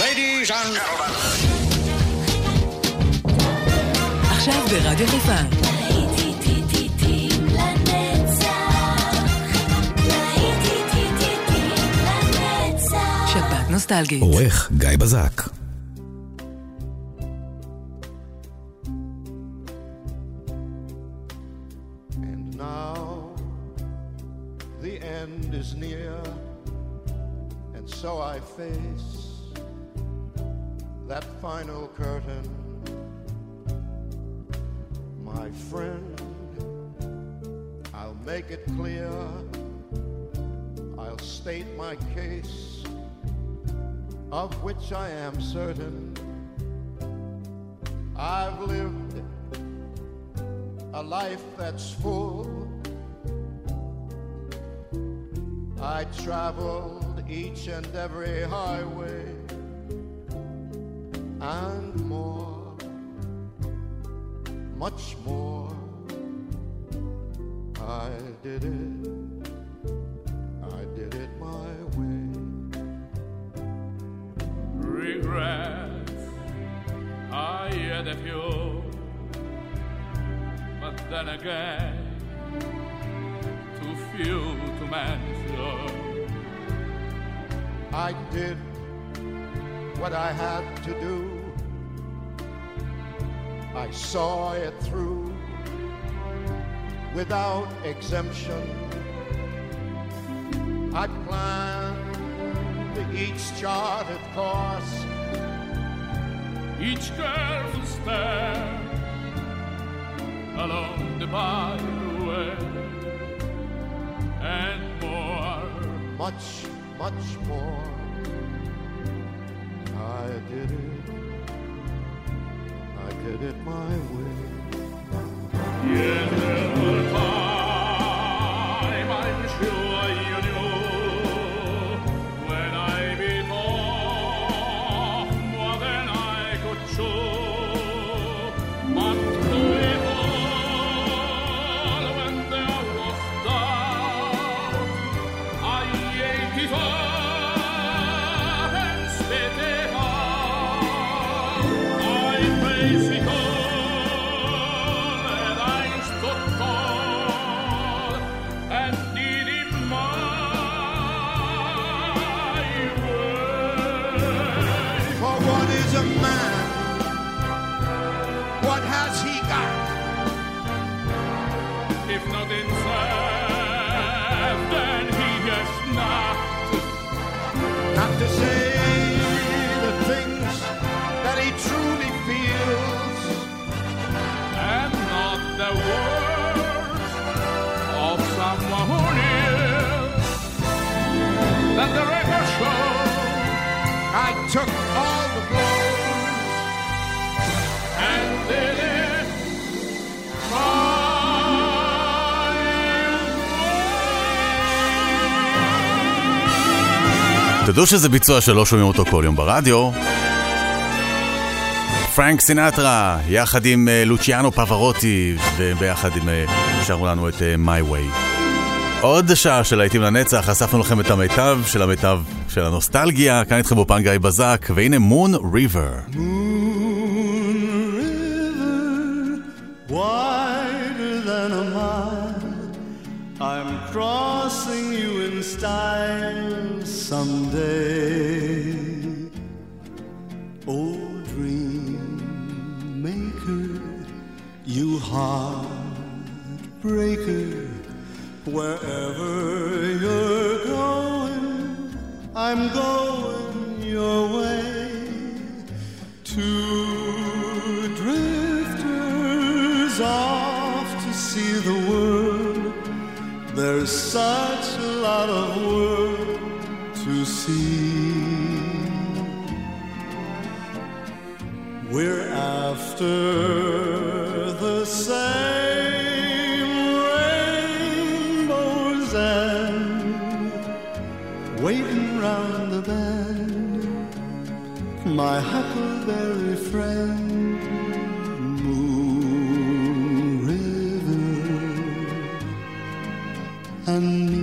Ladies and gentlemen. עכשיו ברדיו חיפה. שבת נוסטלגית. עורך גיא בזק. And now the end is near, and so I face that final curtain. My friend, I'll make it clear, I'll state my case, of which I am certain. I've lived a life that's full. I traveled each and every highway and more, much more. I did it, I did it my way. Regrets, I had a few, but then again, too few to mention. I did what I had to do. I saw it through without exemption. I planned each charted course, Each careful step along the byway and more. much, much more. I did it, My way. Yes, took all the blows. and did it my way. תדעו שזה ביצוע שלא שומעים אותו כל יום ברדיו. פרנק סינטרה, יחד עם אה, לוציאנו פברוטי, וביחד עם אה, שרו לנו את אה, My Way. עוד שעה של להיטים לנצח, אספנו לכם את המיטב של המיטב של הנוסטלגיה, כאן איתכם באופן גיא בזק, והנה מון ריבר. someday. Oh, dream maker, you heartbreaker, wherever you're going, I'm going your way. Two drifters off to see the world. There's such a lot of world to see. We're after the same my huckleberry friend, Moon River, and me.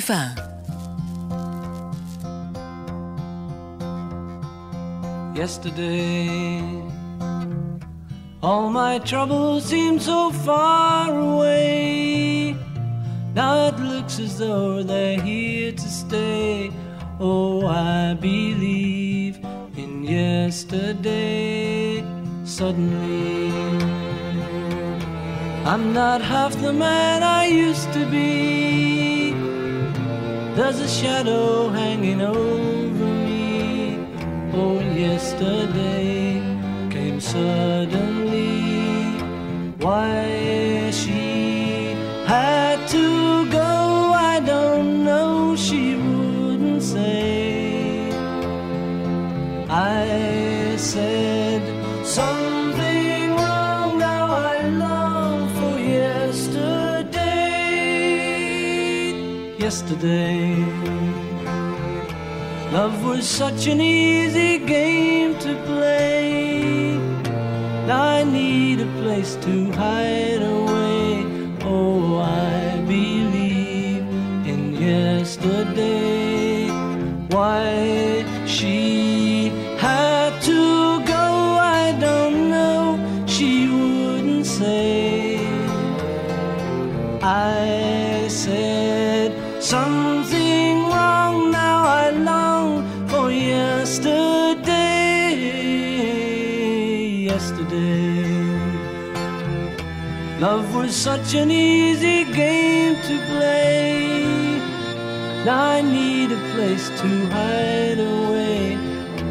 חיפה. Yesterday, all my troubles seem so far away. Now it looks as though they're here to stay. Oh, I believe in yesterday. Suddenly, I'm not half the man I used to be. There's a shadow hanging over me. Oh, yesterday came suddenly. Why she had to go, I don't know. She wouldn't say. I said Yesterday. Love was such an easy game to play. I need a place to hide away. Oh, I believe in yesterday. Why such an easy game to play. Now I need a place to hide away.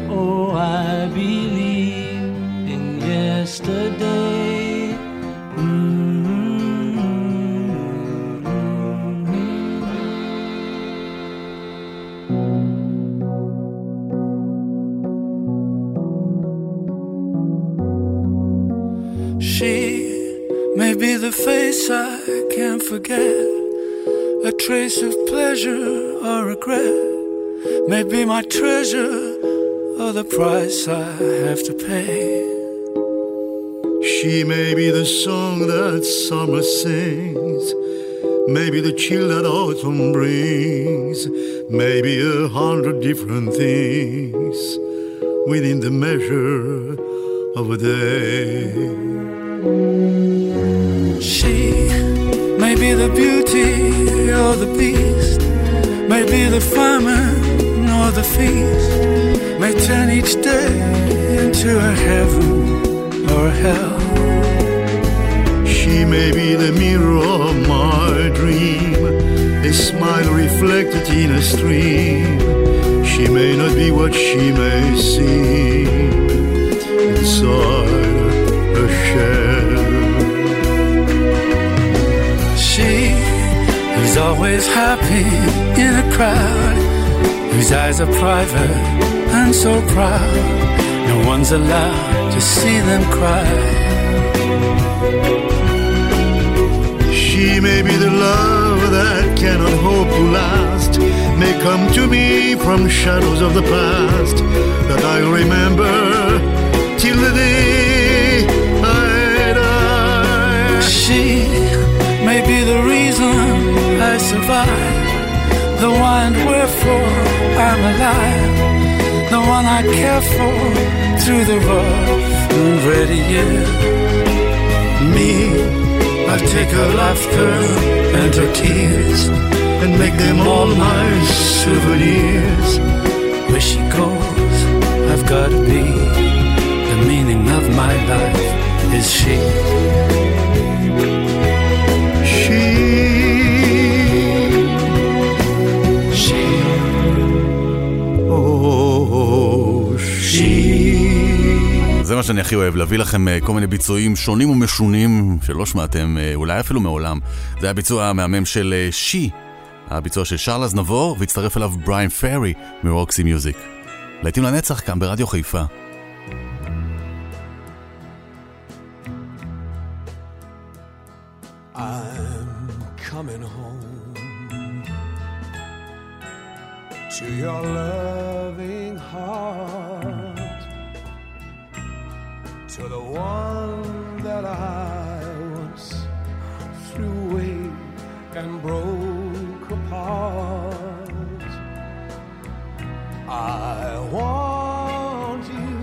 Oh, I believe in yesterday. Face I can't forget, a trace of pleasure or regret. May be my treasure or the price I have to pay. She may be the song that summer sings, maybe the chill that autumn brings, maybe a hundred different things within the measure of a day. She may be the beauty or the beast, may be the famine or the feast, may turn each day into a heaven or a hell. She may be the mirror of my dream, a smile reflected in a stream. She may not be what she may seem inside shell. She who's always happy in a crowd, whose eyes are private and so proud, no one's allowed to see them cry. She may be the love that cannot hope to last, may come to me from shadows of the past that I'll remember till the day Survive, the and wherefore I'm alive, the one I care for through the rough and ready years. Me, I take her laughter and her tears and make them all my souvenirs. Where she goes, I've gotta be. The meaning of my life is. She, מה שאני הכי אוהב, להביא לכם אה, כל מיני ביצועים שונים ומשונים שלא שמעתם, אה, אולי אפילו מעולם. זה הביצוע המהמם של אה, שי, הביצוע של שרלז נבור, והצטרף אליו בריין פרי מרוקסי מיוזיק. להיטים לנצח כאן ברדיו חיפה. Coming home to your loving one that I once threw away and broke apart. I want you.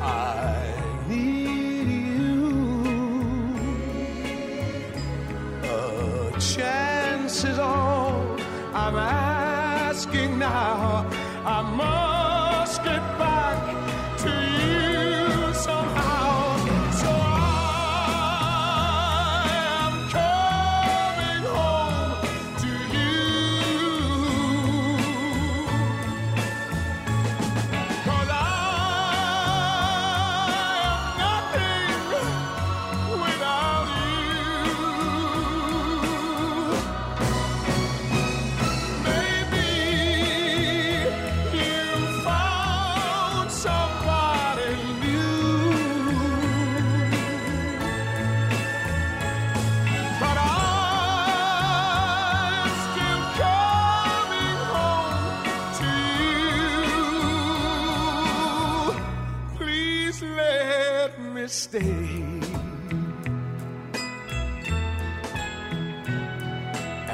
I need you. A chance is all I'm asking now. I stay.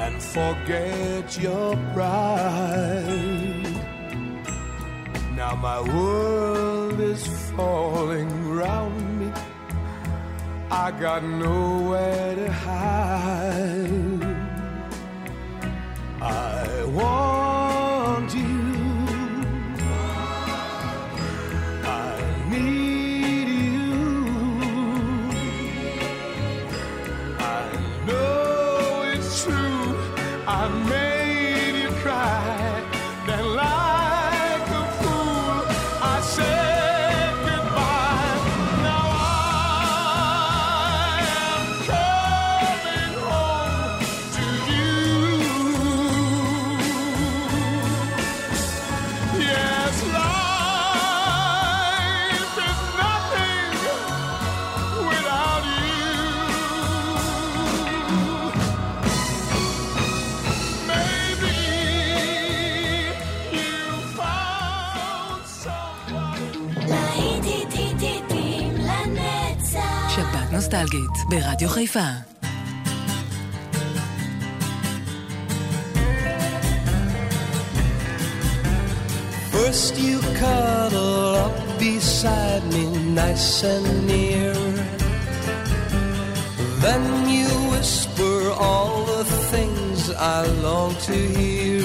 and forget your pride. Now my world is falling round me. I got nowhere to hide. נוסטלגית ברדיו חיפה. First you cuddle up beside me nice and near Then you whisper all the things I long to hear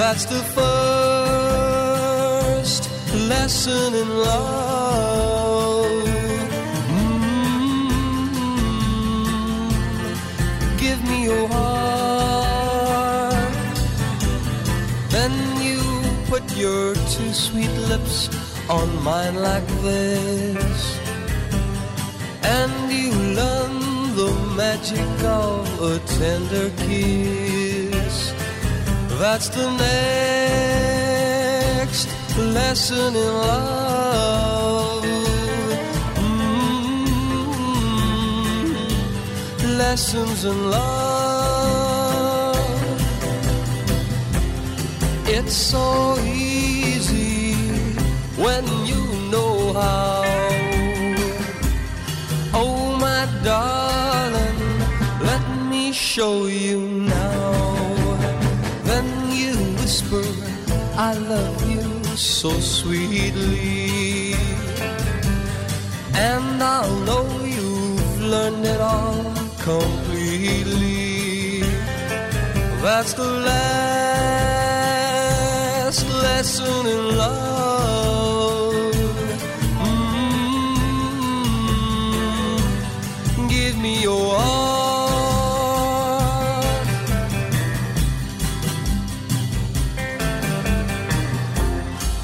That's the first lesson in love Your heart then you put your two sweet lips on mine like this. And you learn the magic of a tender kiss. That's the next lesson in love. Mm, Lessons in love. It's so easy when you know how. Oh, my darling, let me show you now. Then you whisper, I love you so sweetly. And I'll know you've learned it all completely. That's the last lesson in love. Mm, give me your heart.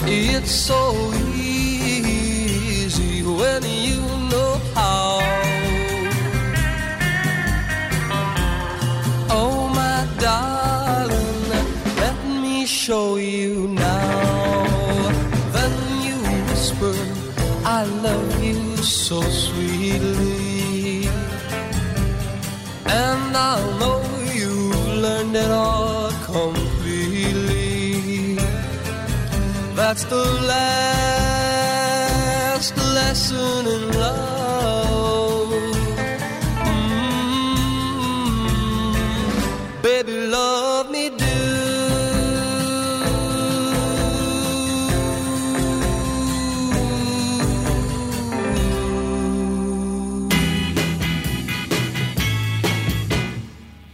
It's so that's the last lesson in love. Mm-hmm. Baby, love me do.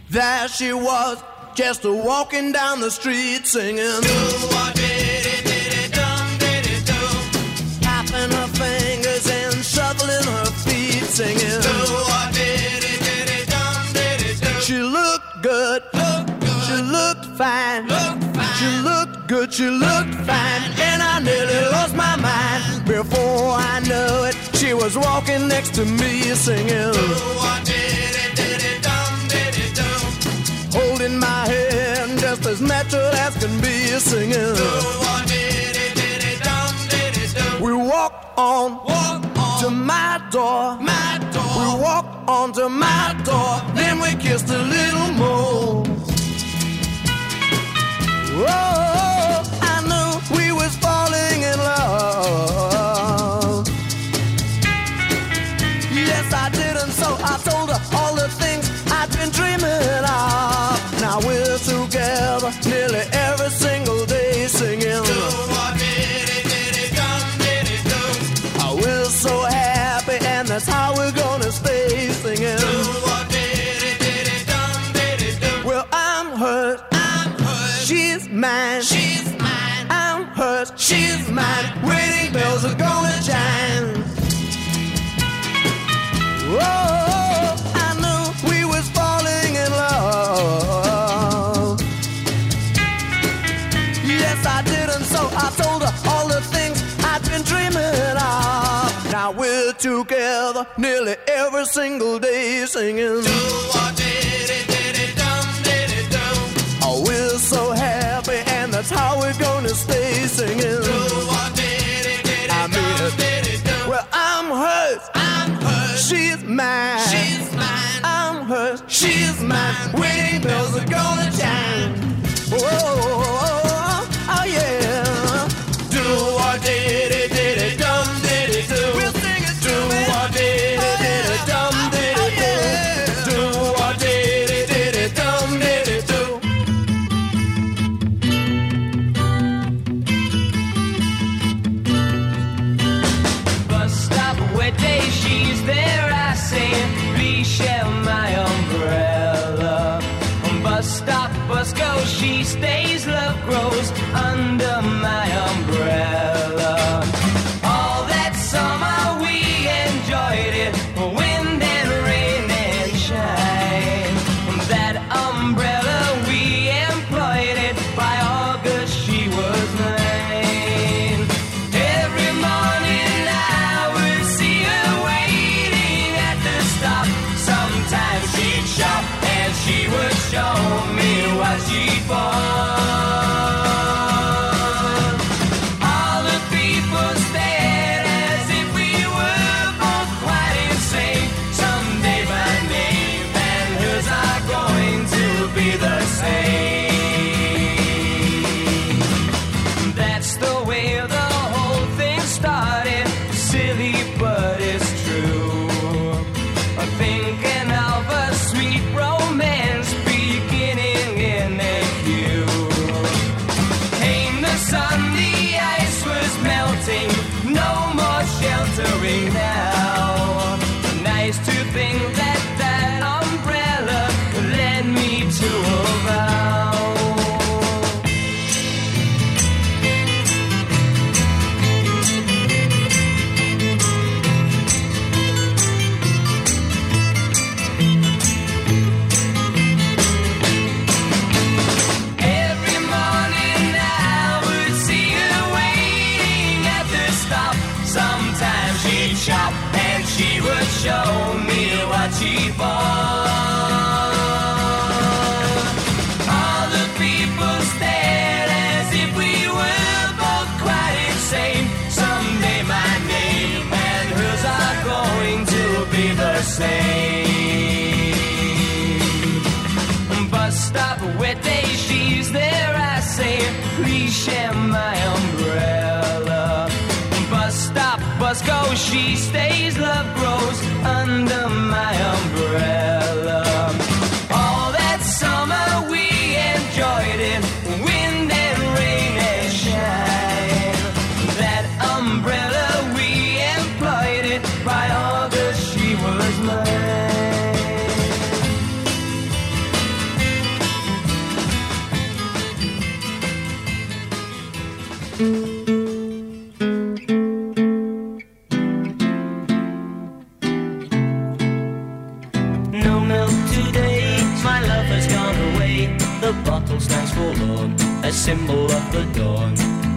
There she was, just walking down the street singing. singing. She looked good. She looked fine. She looked good. She looked fine. And I nearly lost my mind. Before I knew it, she was walking next to me singing. Holding my hand just as natural as can be singing. We walked on, walk on to my door. My door. We walked onto my door, then we kissed a little more. Oh, I knew we was falling in love. nearly every single day singing. Oh, we're so happy, and that's how we're gonna stay singing. I mean, well, I'm hers. I'm hers. She's mine. She's mine. I'm hers. She's mine. Wedding bells are gonna chime. Whoa. shim symbol of the dawn.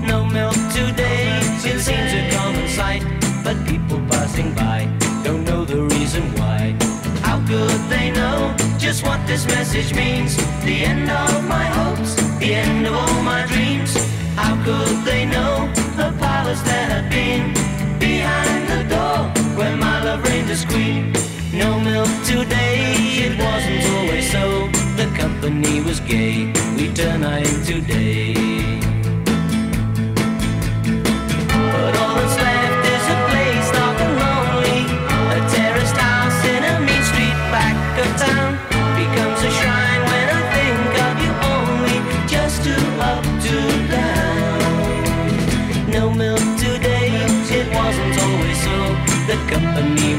No milk today, it seems a common sight. But people passing by don't know the reason why. How could they know just what this message means? The end of my hopes, the end of all my dreams. How could they know the palace that had been behind the door where my love reigned as queen? No milk today, it wasn't always so. Company was gay, we turn night today. But all that's left is a place dark and lonely. A terraced house in a mean street back of town becomes a shrine when I think of you only. Just up down. No milk today, it wasn't always so. Company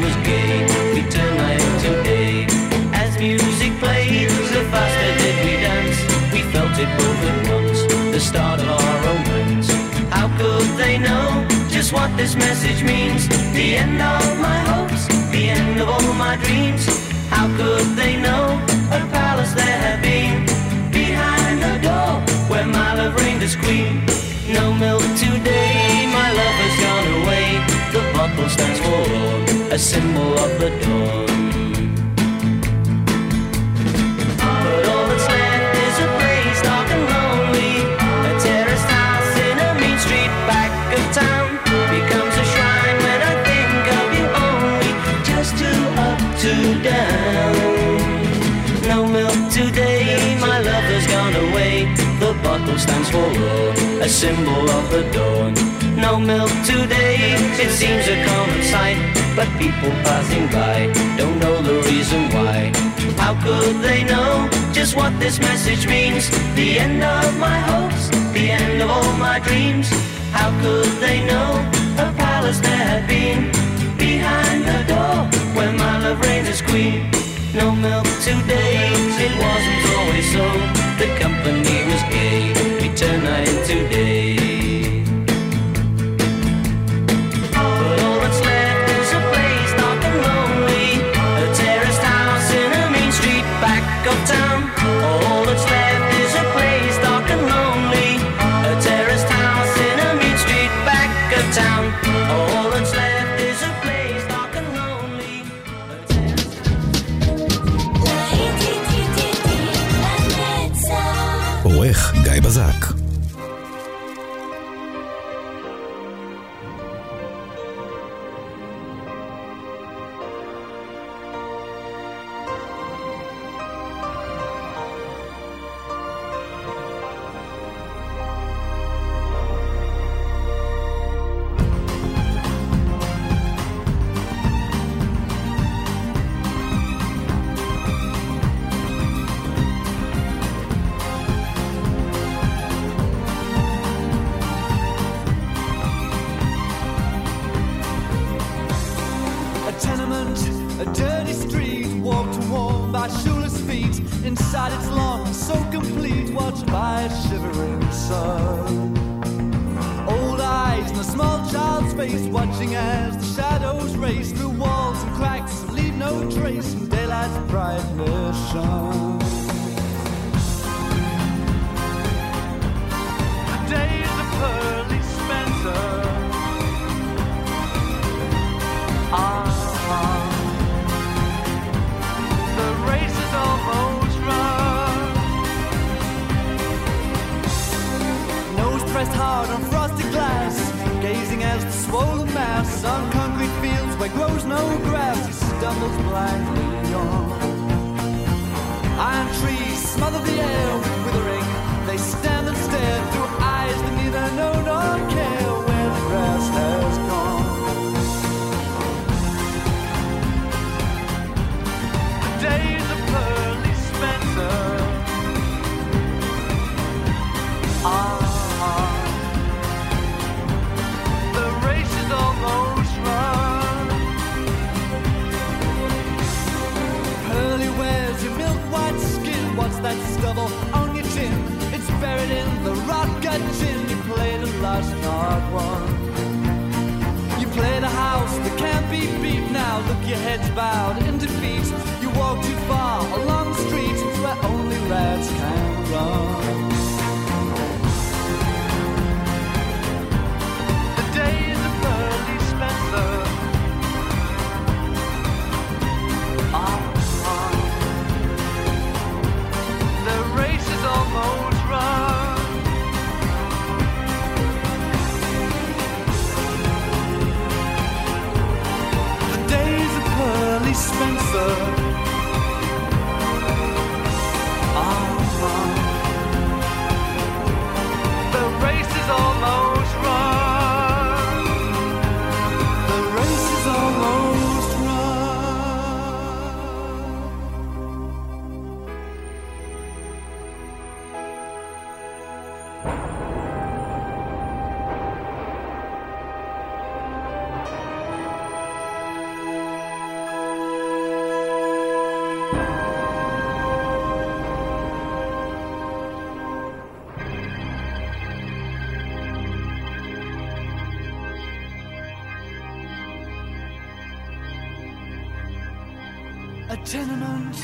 what this message means? The end of my hopes, the end of all my dreams. How could they know a palace there had been behind the door where my love reigned as queen? No milk today, my love has gone away. The bottle stands for a symbol of the dawn. For all, a symbol of the dawn. No milk today, it seems a common sight. But people passing by don't know the reason why. How could they know just what this message means? The end of my hopes, the end of all my dreams. How could they know a palace there had been behind the door where my love reigned as queen? No milk today, it wasn't always so. The company was gay, tenement,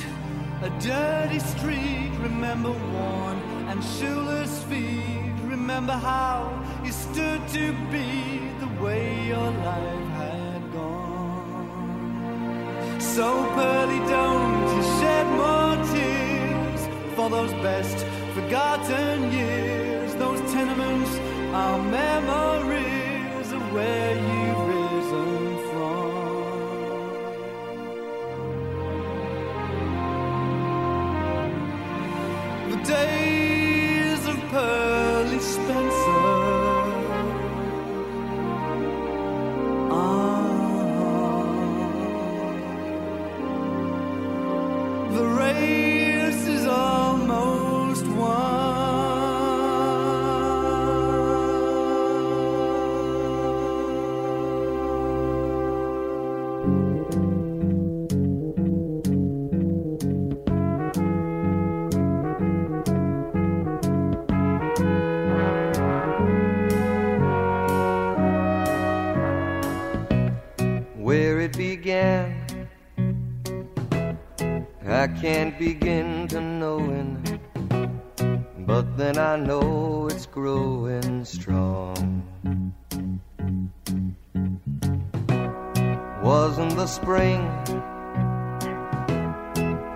a dirty street, remember worn and shoeless feet. Remember how you stood to be the way your life had gone. So, Pearly, don't you shed more tears for those best forgotten years. Those tenements are memories of where you've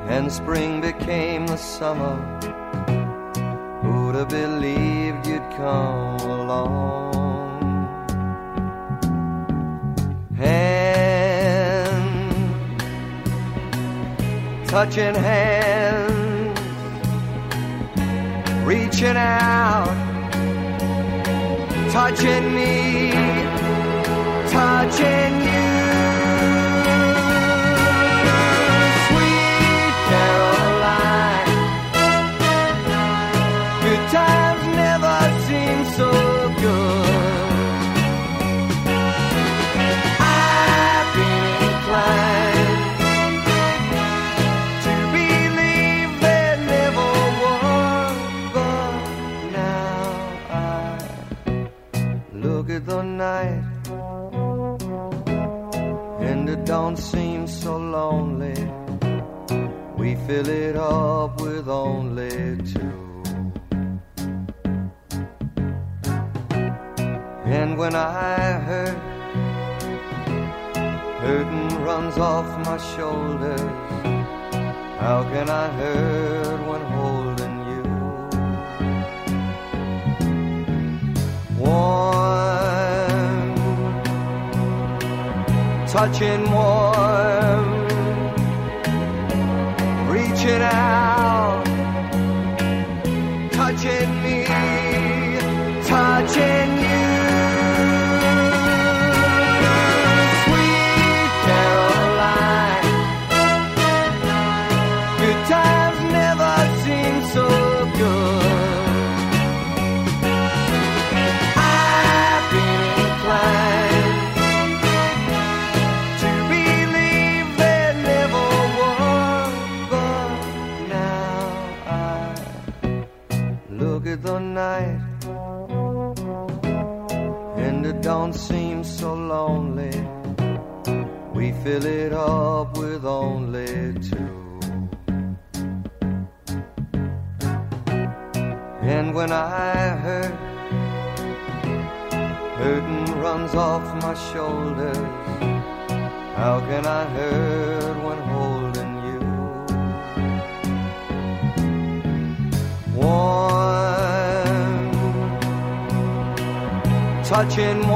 and spring became the summer. Who'd have believed you'd come along? hand, touching hands, reaching out, touching me, touching you. And it don't seem so lonely. We fill it up with only two. And when I hurt Hurting runs off my shoulders. How can I hurt when holding you? Warm, touching warm, reaching out, touching me, touching touching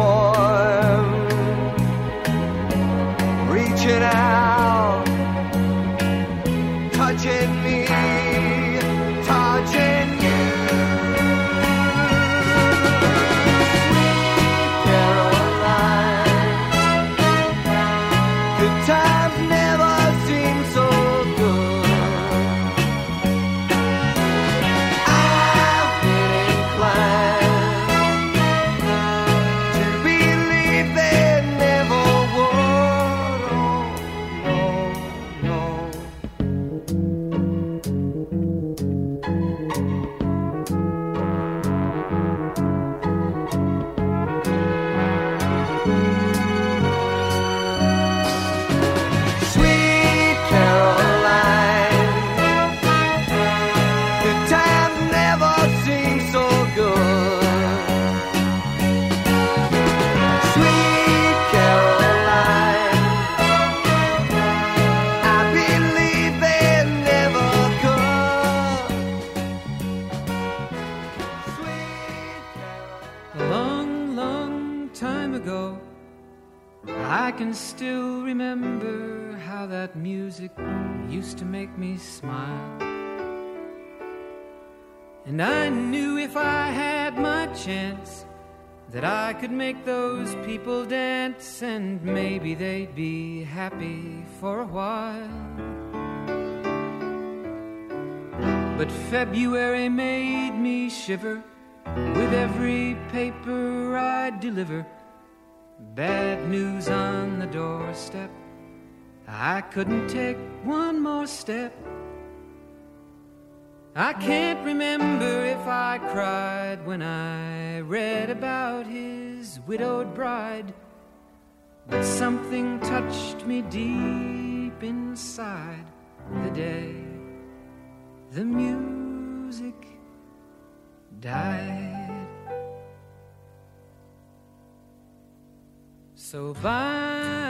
make me smile. And I knew if I had my chance that I could make those people dance and maybe they'd be happy for a while. But February made me shiver with every paper I deliver. Bad news on the doorstep. I couldn't take one more step. I can't remember if I cried when I read about his widowed bride. But something touched me deep inside the day the music died. So bye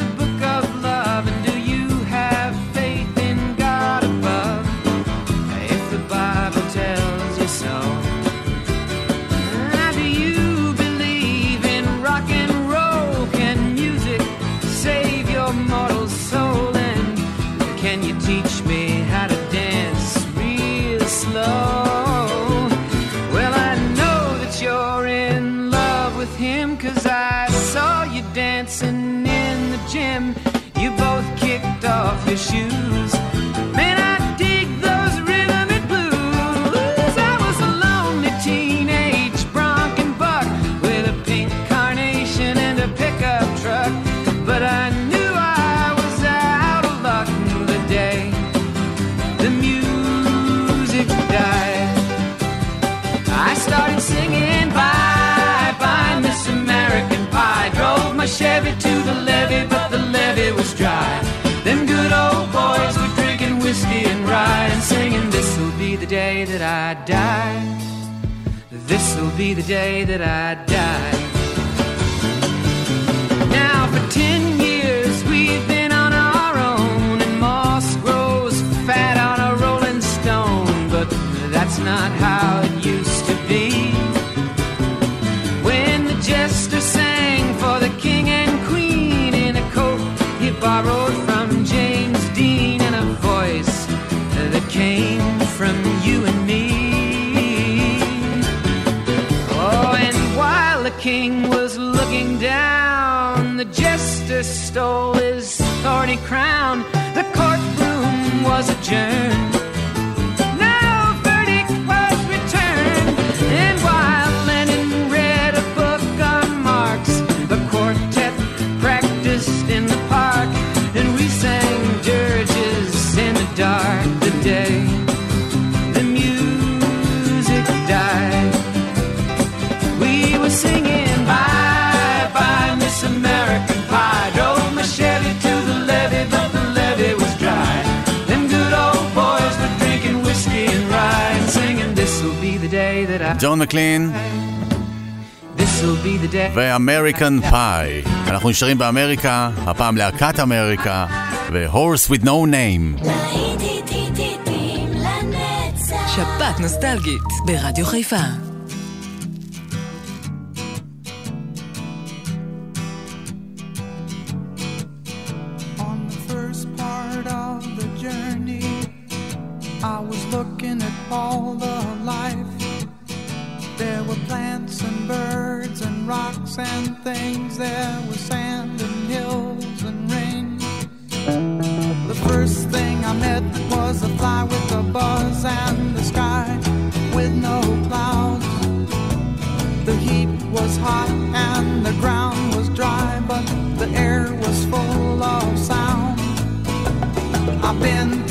was dry. Them good old boys were drinking whiskey and rye and singing, This'll be the day that I die. This'll be the day that I die. Now, for ten years, we've been on our own, and moss grows fat on a rolling stone, but that's not how it used to be. When the jester sang borrowed ג'ון מקלין ואמריקן פאי. אנחנו נשארים באמריקה, הפעם להקת אמריקה ו-Horse with no name. שבת נוסטלגית ברדיו חיפה been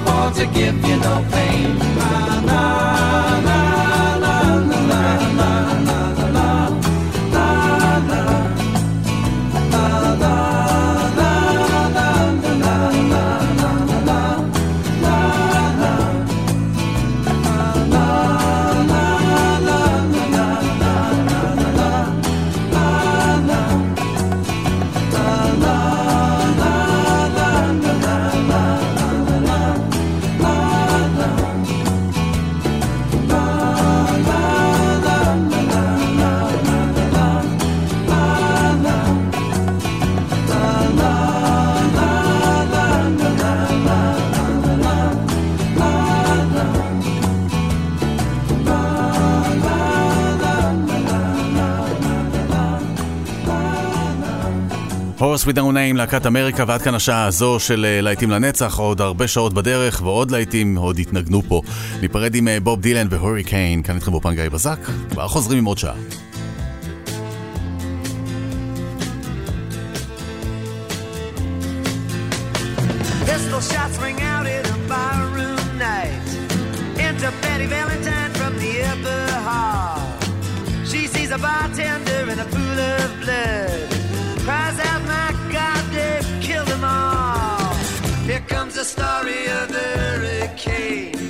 to give you no pain. Na, na, na. להקת אמריקה, ועד כאן השעה הזו של אה, להיטים לנצח, עוד הרבה שעות בדרך, ועוד להיטים עוד יתנגנו פה. ניפרד עם אה, בוב דילן והוריקן, כאן איתכם באופן גיא בזק, כבר חוזרים עם עוד שעה. Something of he never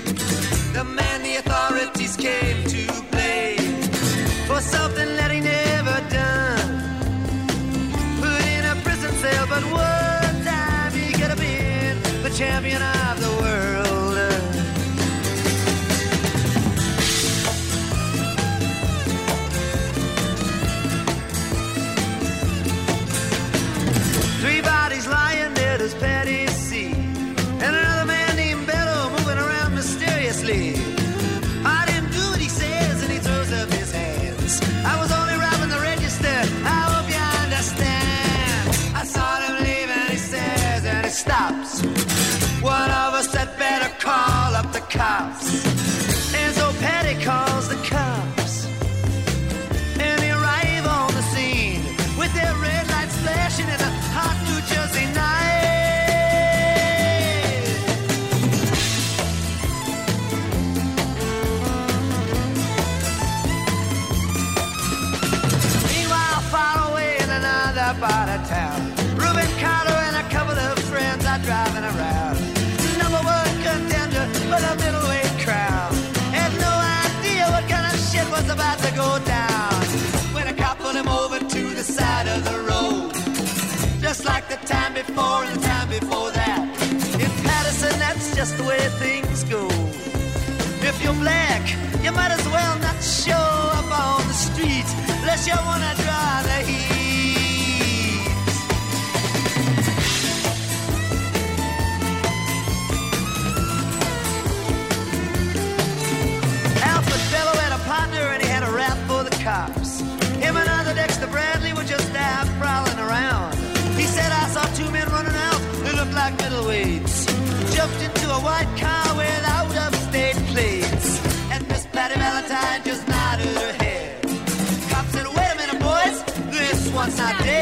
before and time before that. In Paterson, that's just the way things go. If you're black, you might as well not show up on the street unless you wanna draw the heat. Looked like middleweights. Jumped into a white car with out of state plates. And Miss Patty Valentine just nodded her head. Cop said, wait a minute, boys, this one's not dead.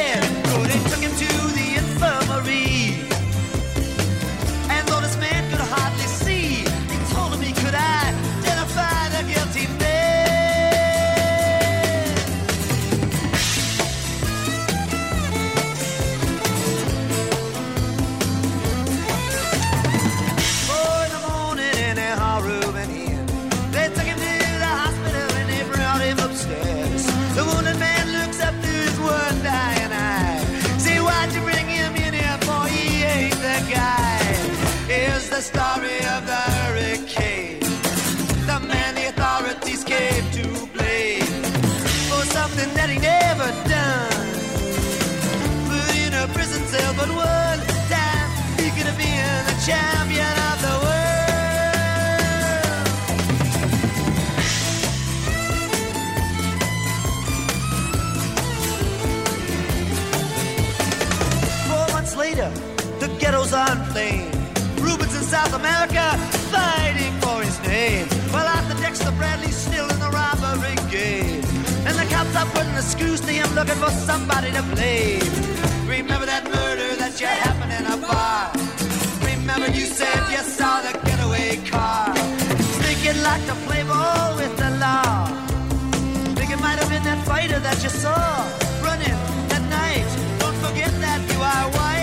Looking for somebody to blame. Remember that murder that you happened in a bar. Remember you said you saw the getaway car. Thinking like to play ball with the law. Think it might have been that fighter that you saw running that night. Don't forget that you are white.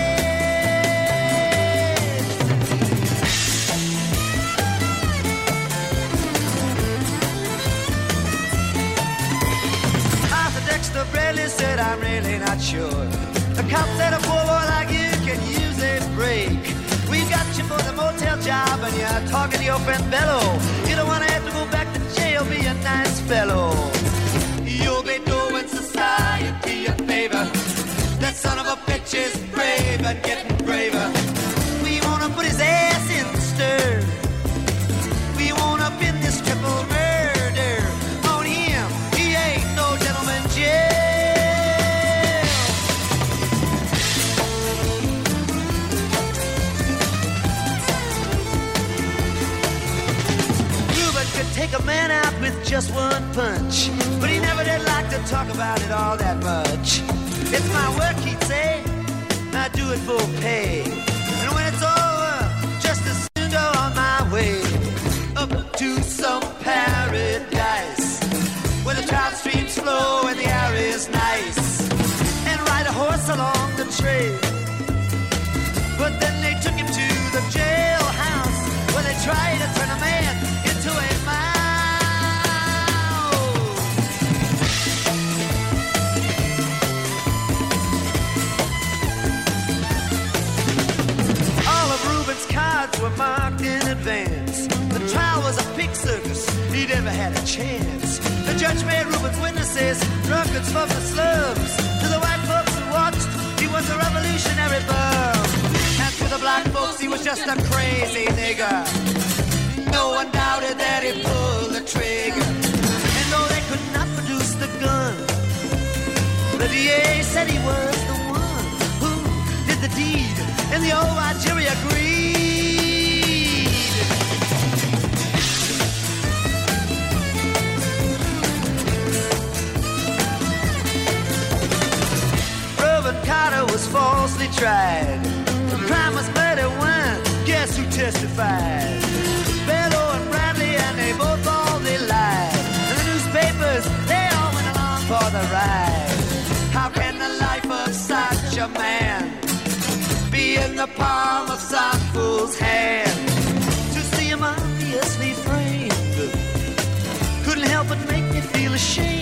Dexter Bradley said, I'm really not sure. The cop said a poor boy like you can use a break. Motel job and you're talking to your friend Bello. You don't want to have to go back to jail, be a nice fellow. You'll be doing society a favor. That son of a bitch is brave and getting braver. A man out with just one punch, but he never did like to talk about it all that much. It's my work, he'd say. I do it for pay. Never had a chance. The judge made Rubin's witnesses drunkards from the slums. To the white folks who watched, he was a revolutionary bum. And to the black folks, he was just a crazy nigger. No one doubted that he pulled the trigger. And though they could not produce the gun, the DA said he was the one who did the deed. And the old jury agreed. Carter was falsely tried. The crime was murder one. Guess who testified? Bello and Bradley, and they both all they lied. And the newspapers, they all went along for the ride. How can the life of such a man be in the palm of some fool's hand? To see him obviously framed couldn't help but make me feel ashamed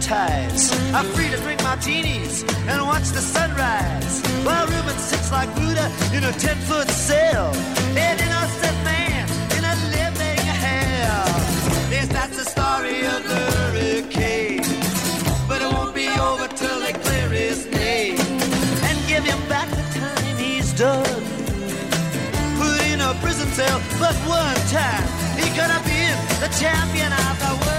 ties are free to drink martinis and watch the sunrise. While Rubin sits like Buddha in a ten-foot cell, an innocent man in a living hell. Yes, that's the story of the hurricane. But it won't be over till they clear his name and give him back the time he's done. Put in a prison cell, but one time he could have been the champion of the world.